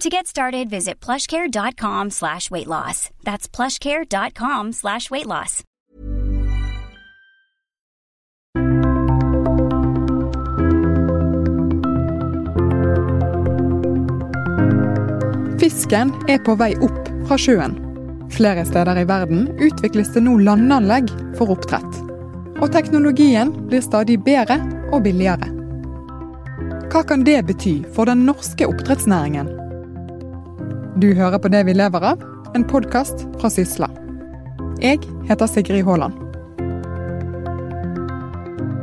To get started, visit plushcare.com slash weight loss. That's plushcare.com slash weight loss. Fisken er på vei opp fra sjøen. Flere steder i verden utvikles det nå landanlegg for oppdrett. Og teknologien blir stadig bedre og billigere. Hva kan det bety for den norske oppdrettsnæringen? Du hører på Det vi lever av, en podkast fra Sysla. Jeg heter Sigrid Haaland.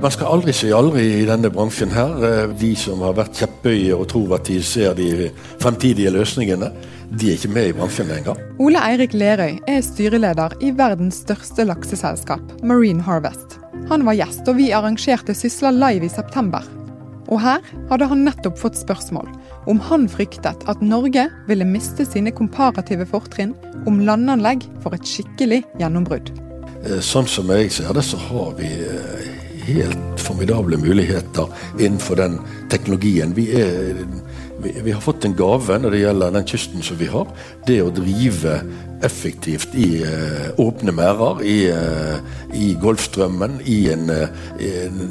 Man skal aldri si aldri i denne bransjen her. Eh, de som har vært kjepphøye og tror at de ser de fremtidige løsningene, de er ikke med i bransjen lenger. Ole Eirik Lerøy er styreleder i verdens største lakseselskap, Marine Harvest. Han var gjest, og vi arrangerte Sysla live i september. Og her hadde han nettopp fått spørsmål om han fryktet at Norge ville miste sine komparative fortrinn om landanlegg for et skikkelig gjennombrudd. Eh, sånn som jeg ser det, så har vi eh, helt formidable muligheter innenfor den teknologien. Vi, er, vi, vi, har fått en gave når det gjelder den kysten som vi har. Det å drive effektivt i uh, åpne merder, i, uh, i Golfstrømmen, i en, uh, en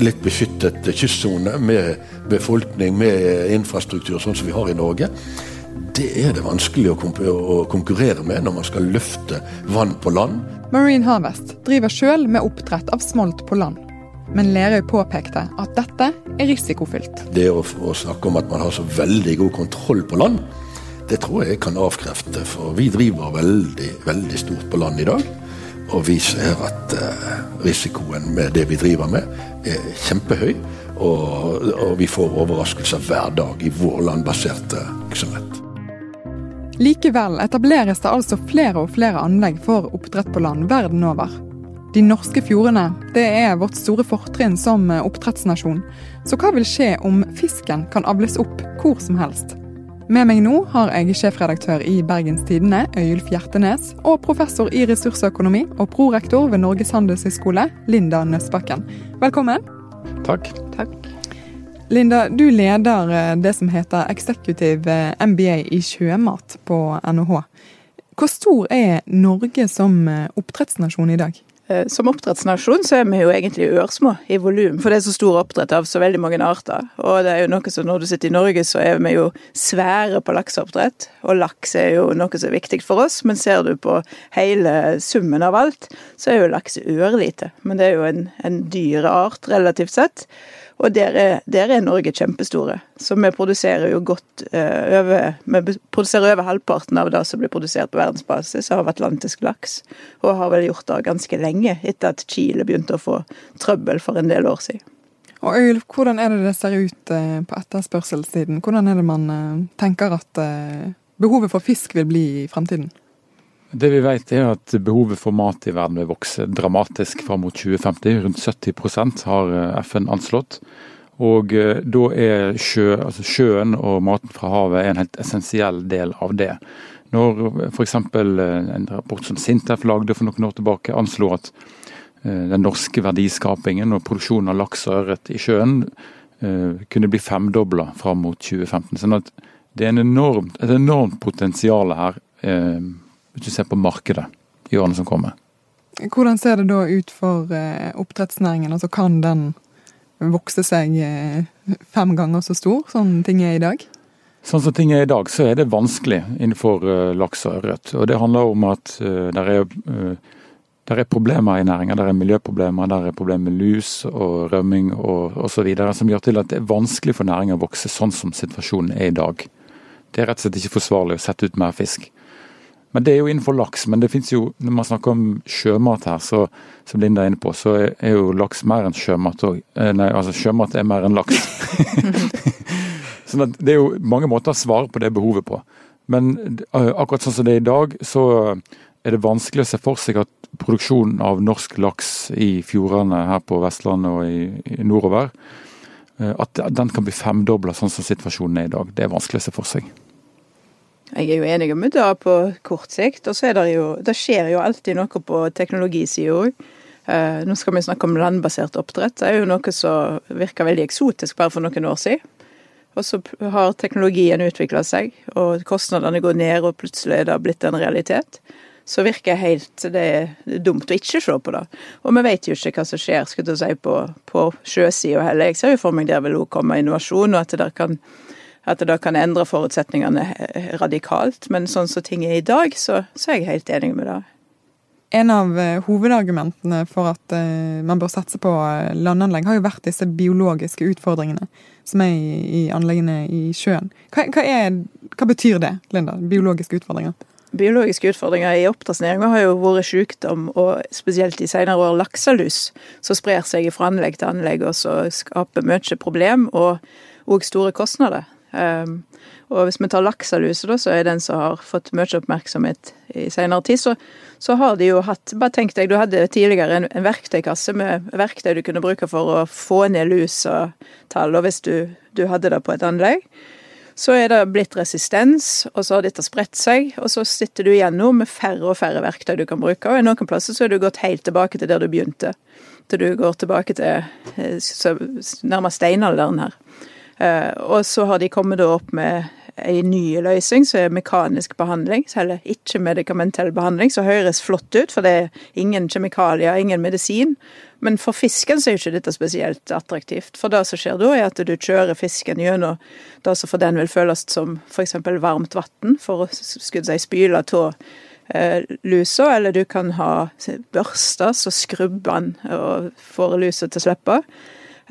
litt beskyttet kystsone med befolkning, med infrastruktur, sånn som vi har i Norge. Det er det vanskelig å konkurrere med når man skal løfte vann på land. Marine Harvest driver sjøl med oppdrett av smolt på land. Men Lerøy påpekte at dette er risikofylt. Det å, å snakke om at man har så veldig god kontroll på land, det tror jeg kan avkrefte. For vi driver veldig, veldig stort på land i dag. Og vi ser at uh, risikoen med det vi driver med, er kjempehøy. Og, og vi får overraskelser hver dag i vår landbaserte virksomhet. Likevel etableres det altså flere og flere anlegg for oppdrett på land verden over. De norske fjordene det er vårt store fortrinn som oppdrettsnasjon. Så hva vil skje om fisken kan avles opp hvor som helst? Med meg nå har jeg sjefredaktør i Bergens Tidende, Øyulf Hjertenes, og professor i ressursøkonomi og prorektor ved Norges handelshøyskole, Linda Nøsbakken. Velkommen. Takk. Takk. Linda, du leder eh, det som heter Executive eh, MBA i sjømat på NHH. Hvor stor er Norge som eh, oppdrettsnasjon i dag? Eh, som oppdrettsnasjon så er vi jo egentlig ørsmå i volum, for det er så stor oppdrett av så veldig mange arter. Og det er jo noe som når du sitter i Norge, så er vi jo svære på lakseoppdrett. Og laks er jo noe som er viktig for oss, men ser du på hele summen av alt, så er jo laks ørlite. Men det er jo en, en dyr art relativt sett. Og der er, der er, Norge kjempestore. Så vi produserer jo godt uh, over Vi produserer over halvparten av det som blir produsert på verdensbasis av atlantisk laks. Og har vel gjort det ganske lenge, etter at Chile begynte å få trøbbel for en del år siden. Og Øyulf, hvordan er det det ser ut uh, på etterspørselssiden? Hvordan er det man uh, tenker at behovet for fisk vil bli i fremtiden? Det vi vet er at behovet for mat i verden vil vokse dramatisk fram mot 2050. Rundt 70% har eh, FN anslått. Og eh, da er sjø, altså sjøen og maten fra havet en helt essensiell del av det. Når f.eks. Eh, en rapport som Sintef lagde for noen år tilbake anslo at den norske verdiskapingen og produksjonen av laks og ørret i sjøen kunne bli femdobla fram mot 2015. Sånn at det er enormt, et enormt potensial her hvis du ser på markedet i årene som kommer. Hvordan ser det da ut for eh, oppdrettsnæringen? Altså Kan den vokse seg eh, fem ganger så stor som ting er i dag? Sånn som ting er i dag, så er det vanskelig innenfor uh, laks og ørret. Og det handler om at det er er problemer i næringa. Det er miljøproblemer, det er problemer med lus og rømming og osv. som gjør til at det er vanskelig for næringa å vokse sånn som situasjonen er i dag. Det er rett og slett ikke forsvarlig å sette ut mer fisk. Men Det er jo innenfor laks, men det finnes jo, når man snakker om sjømat her, så, som Linda er inne på, så er jo laks mer enn sjømat òg. Eh, nei, altså sjømat er mer enn laks. sånn at Det er jo mange måter å svare på det behovet på. Men eh, akkurat sånn som det er i dag, så er det vanskelig å se for seg at produksjonen av norsk laks i fjordene her på Vestlandet og i, i nordover, eh, at den kan bli femdobla sånn som situasjonen er i dag. Det er vanskelig å se for seg. Jeg er jo enig med det på kort sikt. Og så er det jo Det skjer jo alltid noe på teknologisida òg. Eh, nå skal vi snakke om landbasert oppdrett. Det er jo noe som virker veldig eksotisk bare for noen år siden. Og så har teknologien utvikla seg, og kostnadene går ned, og plutselig er det blitt en realitet. Så virker helt det er dumt å ikke se på det. Og vi vet jo ikke hva som skjer skal du si, på, på sjøsida heller. Jeg ser jo for meg der vil òg komme innovasjon, og at det der kan at det da kan endre forutsetningene radikalt. Men sånn som ting er i dag, så, så er jeg helt enig med det. En av uh, hovedargumentene for at uh, man bør satse på landanlegg, har jo vært disse biologiske utfordringene som er i, i anleggene i sjøen. Hva, hva, er, hva, betyr det, Linda? Biologiske utfordringer? Biologiske utfordringer i oppdrettsnæringa har jo vært sykdom, og spesielt i senere år lakselus, som sprer seg fra anlegg til anlegg og så skaper mye problem og òg store kostnader. Um, og hvis vi tar lakseluset, da, så er den som har fått mye oppmerksomhet i senere tid, så, så, har de jo hatt Bare tenk deg, du hadde tidligere en, en, verktøykasse med verktøy du kunne bruke for å få ned lus og tall, og hvis du, du hadde det på et anlegg. Så er det blitt resistens, og så har dette spredt seg, og så sitter du igjen nå med færre og færre verktøy du kan bruke, og i noen plasser så har du gått helt tilbake til der du begynte. Til du går tilbake til eh, nærmest steinalderen her. Eh, og så har de kommet opp med ei ny løsning som er mekanisk behandling, eller ikke medikamentell behandling, som høres flott ut, for det er ingen kjemikalier, ingen medisin. Men for fisken så er jo ikke dette spesielt attraktivt. For det som skjer da, er at du kjører fisken gjennom det som for den vil føles som f.eks. varmt vann, for å skulle si, spyle av eh, lusa, eller du kan ha børster som skrubber den og får lusa til å slippe.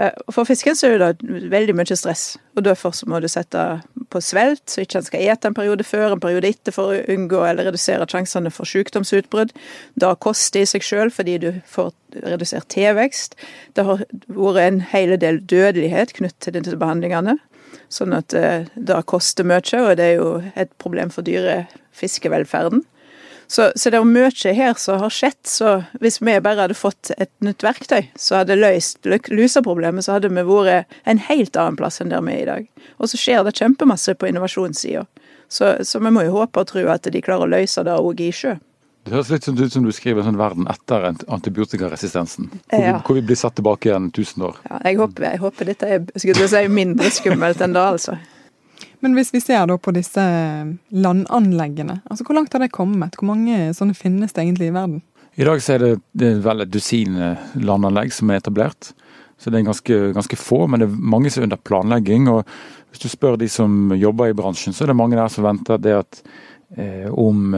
Eh, for fisken så er det veldig mye stress, og derfor så må du sette på svelt, så ikke han skal ete en periode før, en periode etter, for å unngå eller redusere sjansene for sykdomsutbrudd. Det koster i seg sjøl fordi du får redusert tilvekst. Det har vært en hel del dødelighet knyttet til disse behandlingene, sånn at eh, det koster mye, og det er jo et problem for dyrefiskevelferden. Så, så, det er mye her som har skjedd. Så hvis vi bare hadde fått et nytt verktøy så hadde løst luseproblemet, så hadde vi vært en helt annen plass enn der vi er i dag. Og så skjer det kjempemasse på innovasjonssida. Så, så, vi må jo håpe og tro at de klarer å løse det òg i sjø. Det høres litt ut som du skriver en sånn verden etter antibiotikaresistensen. Hvor, ja. hvor, vi blir satt tilbake igjen 1000 år. Ja, jeg håper, jeg håper dette er si, mindre skummelt enn det, altså. Men hvis vi ser da på disse landanleggene, altså hvor langt har det kommet? Hvor mange sånne finnes det egentlig i verden? I dag så er det, det er vel et dusin eh, landanlegg som er etablert. Så det er ganske, ganske, få, men det er mange som er under planlegging. og Hvis du spør de som jobber i bransjen, så er det mange der som venter det at eh, om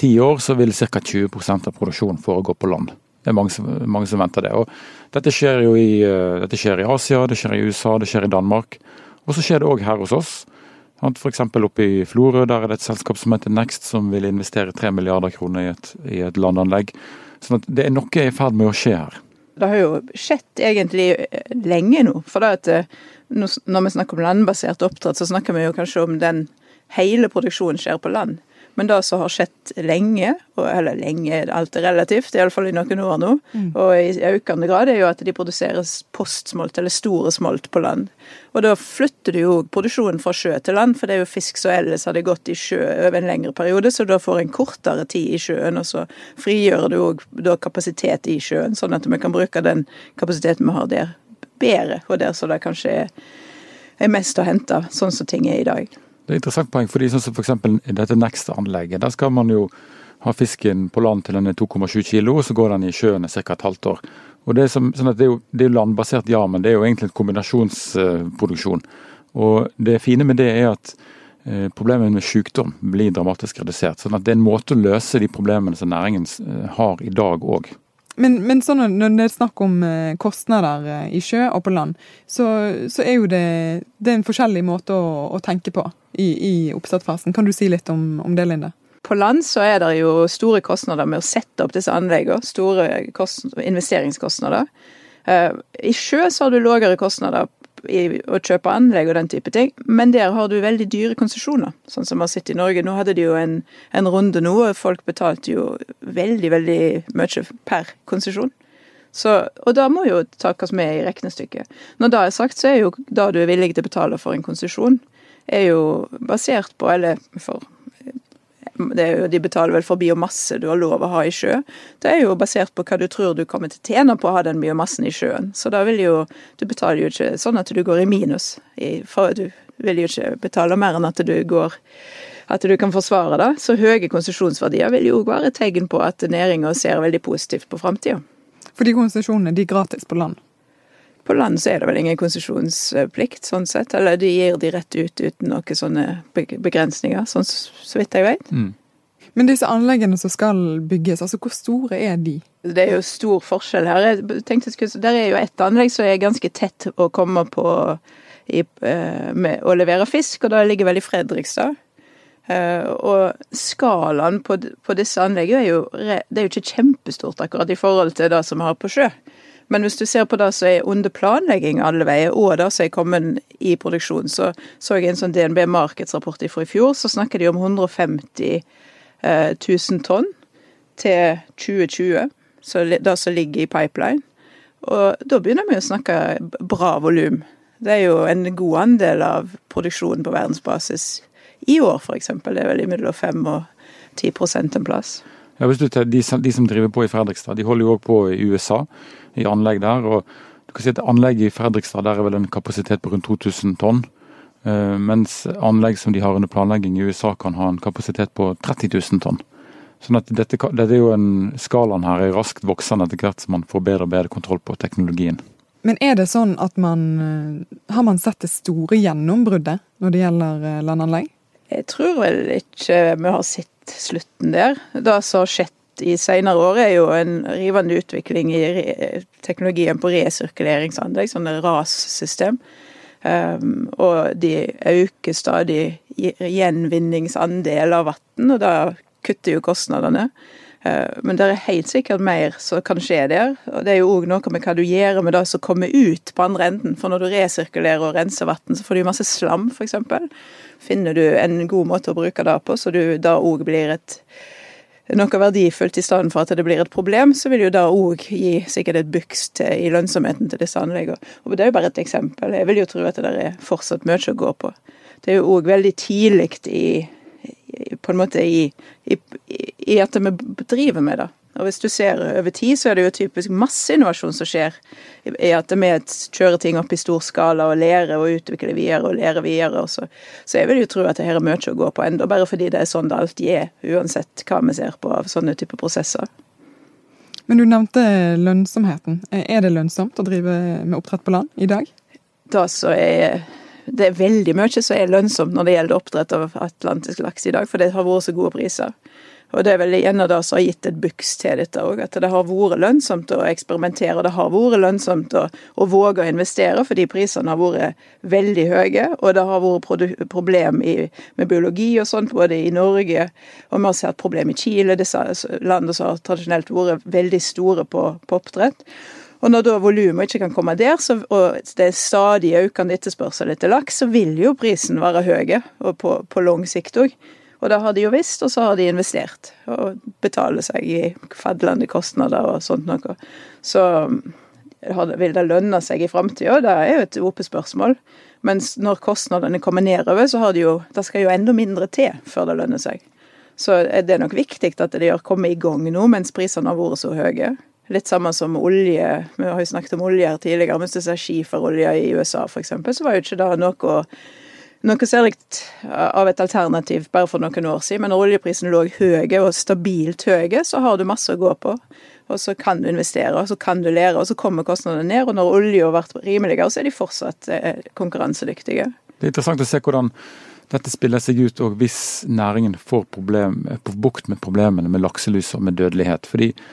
ti år så vil ca. 20% av produksjonen foregå på land. Det er mange som, mange som venter det. Og dette skjer jo i, uh, dette skjer i Asia, det skjer i USA, det skjer i Danmark. Og så skjer det òg her hos oss. F.eks. oppe i Florø der er det et selskap som heter Next, som vil investere 3 milliarder kroner i et, i et landanlegg. Sånn at det er noe i ferd med å skje her. Det har jo skjedd egentlig lenge nå. For at eh, når vi snakker om landbasert oppdrett, så snakker vi jo kanskje om den hele produksjonen skjer på land. Men det som har skjedd lenge, eller lenge, alt er relativt, iallfall i noen år nå, mm. og i økende grad, er jo at de produseres postsmolt, eller store smolt, på land. Og da flytter du jo produksjonen fra sjø til land, for det er jo fisk som ellers hadde gått i sjø over en lengre periode, så da får en kortere tid i sjøen, og så frigjør du òg kapasitet i sjøen, sånn at vi kan bruke den kapasiteten vi har der, bedre, og der så det kanskje er mest å hente, sånn som ting er i dag. Det er et interessant poeng, fordi sånn som f.eks. i dette Next-anlegget, der skal man jo ha fisken på land til den er 2,7 kilo, og så går den i sjøen ca. et halvt år. Og Det er, som, sånn det er, jo, det er landbasert, ja, men det er jo egentlig en kombinasjonsproduksjon. Og Det fine med det er at eh, problemet med sykdom blir dramatisk redusert. sånn at det er en måte å løse de problemene som næringen eh, har i dag òg. Men, men sånn, når det er snakk om eh, kostnader eh, i sjø og på land, så, så er jo det, det er en forskjellig måte å, å tenke på i, i oppstartsfasen. Kan du si litt om, om, det, Linde? På land så er det jo store kostnader med å sette opp disse anleggene. Store investeringskostnader. Eh, I sjø så har du lavere kostnader i å kjøpe anlegg og den type ting, men der har du veldig dyre konsesjoner, sånn som vi har sett i Norge. Nå hadde de jo en, en runde nå, og folk betalte jo veldig, veldig mye per konsesjon. og da må jo takes med i regnestykket. Når det er sagt, så er jo det du er villig til å betale for en konsesjon, er jo basert på, eller for jo, de betaler vel for biomasse du har lov å ha i sjø. Det er jo basert på hva du tror du kommer til å tjene på å ha den biomassen i sjøen. Så da vil jo Du betaler jo ikke sånn at du går i minus, for du vil jo ikke betale mer enn at du går at du kan forsvare det. Så høye konsesjonsverdier vil jo være et tegn på at næringa ser veldig positivt på framtida. For de konsesjonene de er gratis på land? På land så er det vel ingen konsesjonsplikt, sånn sett. Eller de gir de rett ut uten noen sånne begrensninger, sånn så vidt jeg vet. Mm. Men disse anleggene som skal bygges, altså hvor store er de? Det er jo stor forskjell her. Jeg tenkte, Der er jo ett anlegg som er ganske tett å komme på i, eh, med å levere fisk, og det ligger vel i Fredrikstad. Uh, og skalaen på, på, disse anleggene er jo, det er jo ikke kjempestort akkurat i forhold til det som vi har på sjø. Men hvis du ser på det som er under planlegging alle veier, og det som er kommet i produksjon, så så jeg en sånn DNB Markets-rapport fra i fjor, så snakker de om 150 eh, 000 tonn til 2020, så det som ligger i pipeline. Og da begynner vi å snakke bra volum. Det er jo en god andel av produksjonen på verdensbasis i år, f.eks. Det er vel mellom 5 og 10 en plass. Ja, hvis du de, de som driver på i Fredrikstad, de holder jo òg på i USA i anlegg der. og du kan si at Anlegget i Fredrikstad der er vel en kapasitet på rundt 2000 tonn. Uh, mens anlegg som de har under planlegging i USA kan ha en kapasitet på 30 000 tonn. Sånn at dette, dette er jo en Skalaen her er raskt voksende etter hvert som man får bedre og bedre kontroll på teknologien. Men er det sånn at man eh, Har man sett det store gjennombruddet når det gjelder eh, landanlegg? Jeg tror vel ikke vi har sett slutten der. Det som har skjedd i senere år, er jo en rivende utvikling i teknologien på resirkuleringsanlegg, sånne RAS-system. Um, og de øker stadig gjenvinningsandel av vann, og da kutter jo kostnadene. Uh, men det er helt sikkert mer som kan skje der. Og det er jo òg noe med hva du gjør med det som kommer ut på andre enden. For når du resirkulerer og renser vann, så får du masse slam, f.eks. Finner du en god måte å bruke det på, så du da òg blir et noe verdifullt i stedet for at det blir et problem, så vil jo det òg gi sikkert et buks i lønnsomheten til disse anleggene. Og det er jo bare et eksempel. Jeg vil jo tro at det der er fortsatt mye å gå på. Det er jo òg veldig tidlig i, på en måte i, i, i at vi driver med det. Og hvis du ser over tid, så er det jo typisk masse innovasjon som skjer. I at vi kjører ting opp i stor skala og lærer og utvikler videre og lærer videre. Og så, så jeg vil jo tro at det her er mye å gå på enda, bare fordi det er sånn det alltid er. Uansett hva vi ser på av sånne typer prosesser. Men du nevnte lønnsomheten. Er det lønnsomt å drive med oppdrett på land i dag? Da så er det er veldig mye som er lønnsomt når det gjelder oppdrett av atlantisk laks i dag, for det har vært så gode priser. Og det er vel av det som har gitt et buks til dette òg, at det har vært lønnsomt å eksperimentere. Og det har vært lønnsomt å, å, våge å investere, fordi prisene har vært veldig høye. Og det har vært problem i, med biologi og sånt, både i Norge og vi har sett problem i Chile, disse landene som har tradisjonelt vært veldig store på, på oppdrett. Og når da volumet ikke kan komme der, så, og det er stadig økende etterspørsel etter laks, så vil jo prisen være høy, og på, på lang sikt òg. Og det har de jo visst, og så har de investert. Og betaler seg i fadlende kostnader og sånt noe. Så vil det lønne seg i framtida? Det er jo et åpent spørsmål. Mens når kostnadene kommer nedover, så har de jo Det skal jo enda mindre til før det lønner seg. Så det er nok viktig at de har kommet i gang nå, mens prisene har vært så høye. Litt samme som olje. Vi har jo snakket om olje her tidligere. Mens du ser skiferolje i USA, f.eks., så var jo ikke det noe noe særlig av et alternativ bare for noen år siden, men når oljeprisen lå høye og stabilt høye, så har du masse å gå på. Og så kan du investere, og så kan du lære, og så kommer kostnadene ned. Og når olja vært rimeligere, så er de fortsatt eh, konkurransedyktige. Det er interessant å se hvordan dette spiller seg ut hvis næringen får problem, bukt med problemene med lakselus og med dødelighet. Fordi eh,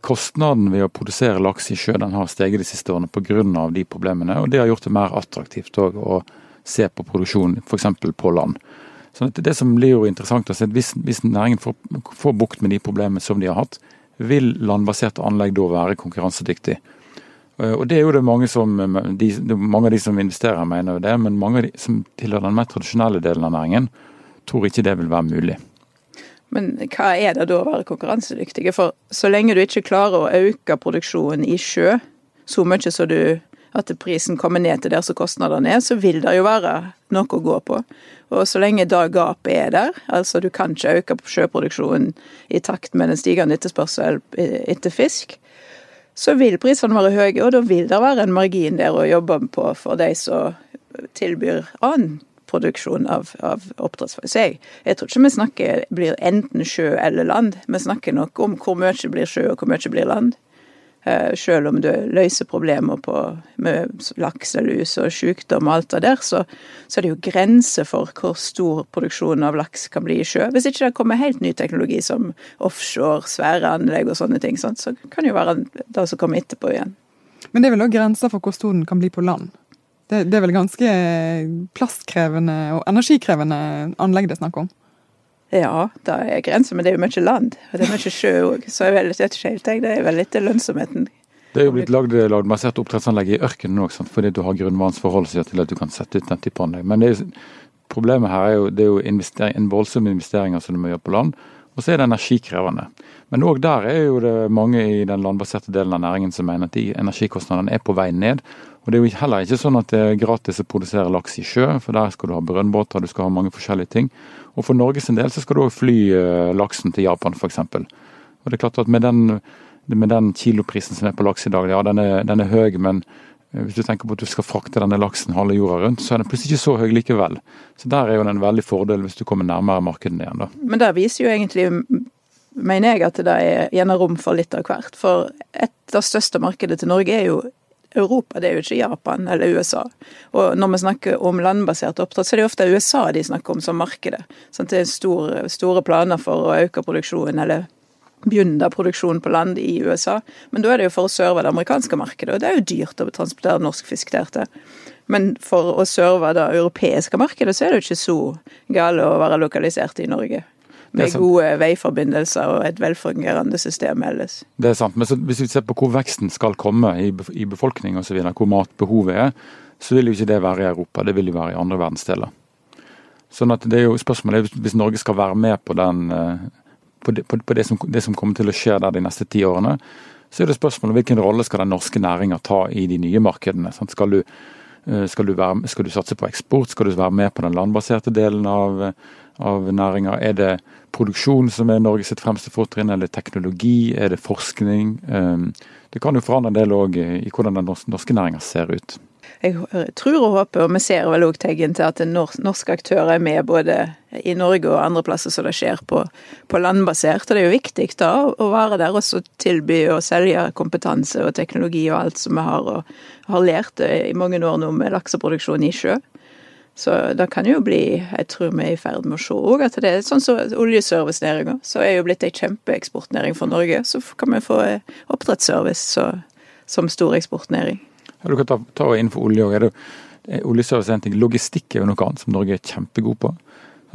Kostnaden ved å produsere laks i sjø den har steget de siste årene pga. de problemene. og Det har gjort det mer attraktivt å se på produksjon f.eks. på land. Så Det som blir jo interessant å se, hvis, hvis næringen får, får bukt med de problemene som de har hatt, vil landbaserte anlegg da være konkurransedyktig? Eh, og det er jo det mange, som, de, mange av de som investerer mener det, men mange av de som tilhører den mer tradisjonelle delen av næringen, tror ikke det vil være mulig. Men hva er det da å være konkurransedyktige? For så lenge du ikke klarer å øke produksjonen i sjø så mye så du at prisen kommer ned til der som kostnadene er, så vil det jo være noe å gå på. Og så lenge da gapet er der, altså du kan ikke øke sjøproduksjonen i takt med den stigende etterspørselen etter fisk, så vil prisene være høye, og da vil det være en margin der å jobbe på for de som tilbyr annen produksjon av, av oppdrettsfisk. Jeg, jeg tror ikke vi snakker blir enten sjø eller land. Vi snakker nok om hvor mye blir sjø og hvor mye blir land. Eh, selv om du løser problemer på, med lakselus og sykdom og alt det der, så, så, er det jo grenser for hvor stor produksjon av laks kan bli i sjø. Hvis ikke det kommer helt ny teknologi som offshore, svære anlegg og sånne ting, så kan det jo være det som kommer etterpå igjen. Men det er vel òg grenser for hvor stor den kan bli på land? Det, det er vel ganske plastkrevende og energikrevende anlegg det er snakk om? Ja, det er grenser, men det er jo mye land. Og det er mye sjø òg. Så jeg vet ikke helt, det er vel litt lønnsomheten. Det er jo blitt lagd landbasert oppdrettsanlegg i ørkenen òg, fordi du har grunnvannsforhold som gjør til at du kan sette ut den type anlegg. Men er, problemet her er jo, det er jo en voldsom investering som du må gjøre på land. Og så er det energikrevende. Men òg der er jo det mange i den landbaserte delen av næringen som mener at de energikostnadene er på vei ned. Og det er jo heller ikke sånn at det er gratis å produsere laks i sjø, for der skal du ha brønnbåter, du skal ha mange forskjellige ting. Og for Norges del så skal du òg fly eh, laksen til Japan f.eks. Og det er klart at med den, med den, kiloprisen som er på laks i dag, ja den er, den er høy, men hvis du tenker på at du skal frakte denne laksen halve jorda rundt, så er den plutselig ikke så høy likevel. Så der er jo en veldig fordel hvis du kommer nærmere markedene igjen. da. Men det viser jo egentlig, mener jeg, at det er gjerne rom for litt av hvert. For et av største markedet til Norge er jo Europa, det er jo ikke Japan eller USA. Og når vi snakker om landbasert oppdrett, så er det ofte USA de snakker om som markedet. Sånn, det er store, store planer for å øke produksjonen, eller begynne produksjonen på land i USA. Men da er det jo for å serve det amerikanske markedet, og det er jo dyrt å transportere norsk fisk der til. Men for å serve det europeiske markedet, så er det jo ikke så galt å være lokalisert i Norge med gode veiforbindelser og et velfungerende system ellers. Det er sant, men hvis vi ser på hvor veksten skal komme i, befolkning osv., hvor matbehovet er, så vil jo ikke det være i Europa, det vil jo være i andre verdensdeler. Sånn at det er jo spørsmålet Hvis Norge skal være med på, den, eh, på, det, på det, som, det, som, kommer til å skje der de neste ti årene, så er det spørsmålet hvilken rolle skal den norske næringa ta i de nye markedene. Skal du, eh, skal, du være, skal, du, satse på eksport, skal du være med på den landbaserte delen av, av næringa? Er det produksjon som er Norges fremste fortrinn, eller teknologi, er det forskning? Ehm, det kan jo forandre en del òg i hvordan den norske næringa ser ut. Jeg tror og håper, og vi ser vel òg tegn til at norske aktører er med både i Norge og andre plasser som det skjer på, på landbasert. Og det er jo viktig da å være der og tilby og selge kompetanse og teknologi og alt som vi har, og har lært i mange år nå med lakseproduksjon i sjø. Så det kan jo bli Jeg tror vi er i ferd med å se òg at det er sånn som så oljeservicenæringa, så er jo blitt ei kjempeeksportnæring for Norge. Så kan vi få oppdrettsservice så, som stor eksportnæring. Du kan ta, ta innenfor olje òg. Oljeservice er en ting. Logistikk er jo noe annet som Norge er kjempegod på.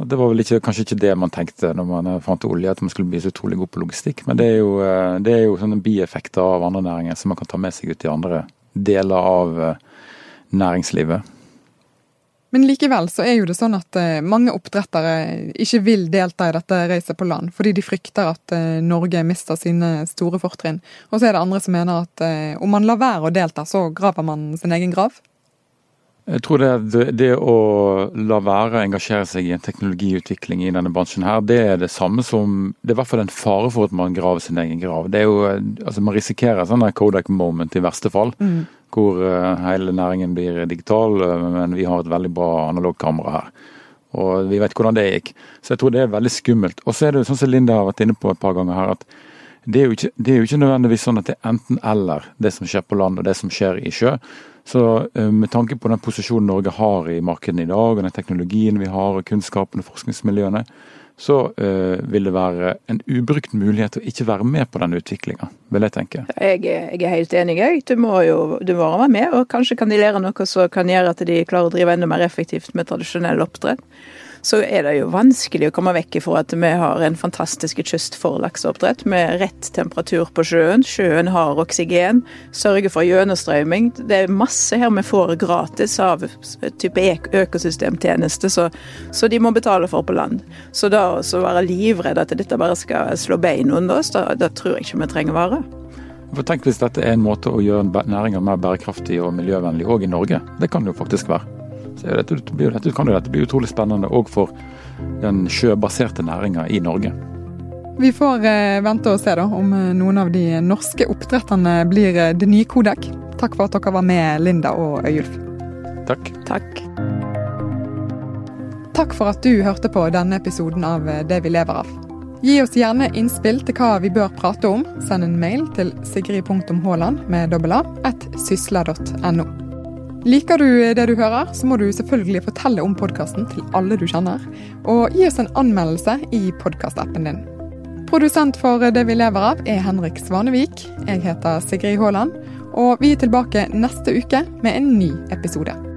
Det var vel ikke, kanskje ikke det man tenkte når man fant olje, at man skulle bli så utrolig god på logistikk. Men det er jo, eh, det er jo sånne bieffekter av andre næringer som man kan ta med seg ut i andre deler av eh, næringslivet. Men likevel så er jo det sånn at eh, mange oppdrettere ikke vil delta i dette racet på land, fordi de frykter at eh, Norge mister sine store fortrinn. Og så er det andre som mener at eh, om man lar være å delta, så graver man sin egen grav. Jeg tror det, det, å la være å engasjere seg i en teknologiutvikling i denne bransjen her, det er det samme som Det er i hvert fall en fare for at man graver sin egen grav. Det er jo, altså Man risikerer sånn Kodak moment i verste fall. Mm hvor eh, hele næringen blir digital, eh, men vi har et veldig bra analogkamera her. Og vi vet hvordan det gikk. Så jeg tror det er veldig skummelt. Og så er det sånn som Linda har vært inne på et par ganger her, at det er, ikke, det er, jo ikke, nødvendigvis sånn at det er enten-eller, det som skjer på land og det som skjer i sjø. Så eh, med tanke på den posisjonen Norge har i markedene i dag, og den teknologien vi har, og kunnskapen og forskningsmiljøene, så uh, vil det være en ubrukt mulighet å ikke være med på den utviklinga, vil jeg tenke. Jeg, jeg er helt enig, jeg. Du må jo du må være med, og kanskje kan de lære noe som kan gjøre at de klarer å drive enda mer effektivt med tradisjonell oppdrett så er det jo vanskelig å komme vekk ifra at vi har en fantastisk kyst for lakseoppdrett, med rett temperatur på sjøen. Sjøen har oksygen, sørger for gjennomstrømming. Det er masse her vi får gratis av type økosystemtjeneste, så, så, de må betale for på land. Så da å være livredd at dette bare skal slå bein under oss, da, da tror jeg ikke vi trenger vare. For tenk hvis dette er en måte å gjøre næringa mer bærekraftig og miljøvennlig òg i Norge. Det kan det jo faktisk være. Så dette, dette, kan jo dette bli utrolig spennende òg for den sjøbaserte næringa i Norge. Vi får eh, vente og se da, om eh, noen av de norske oppdretterne blir eh, det nye Kodek. Takk for at dere var med, Linda og Øyulf. Takk. Takk. Takk for at du hørte på denne episoden av Det vi lever av. Gi oss gjerne innspill til hva vi bør prate om. Send en mail til sigrid.haaland med dobbel a at sysla.no. Liker du det du hører, så må du selvfølgelig fortelle om podkasten til alle du kjenner. Og gi oss en anmeldelse i podkastappen din. Produsent for Det vi lever av er Henrik Svanevik. Jeg heter Sigrid Haaland. Og vi er tilbake neste uke med en ny episode.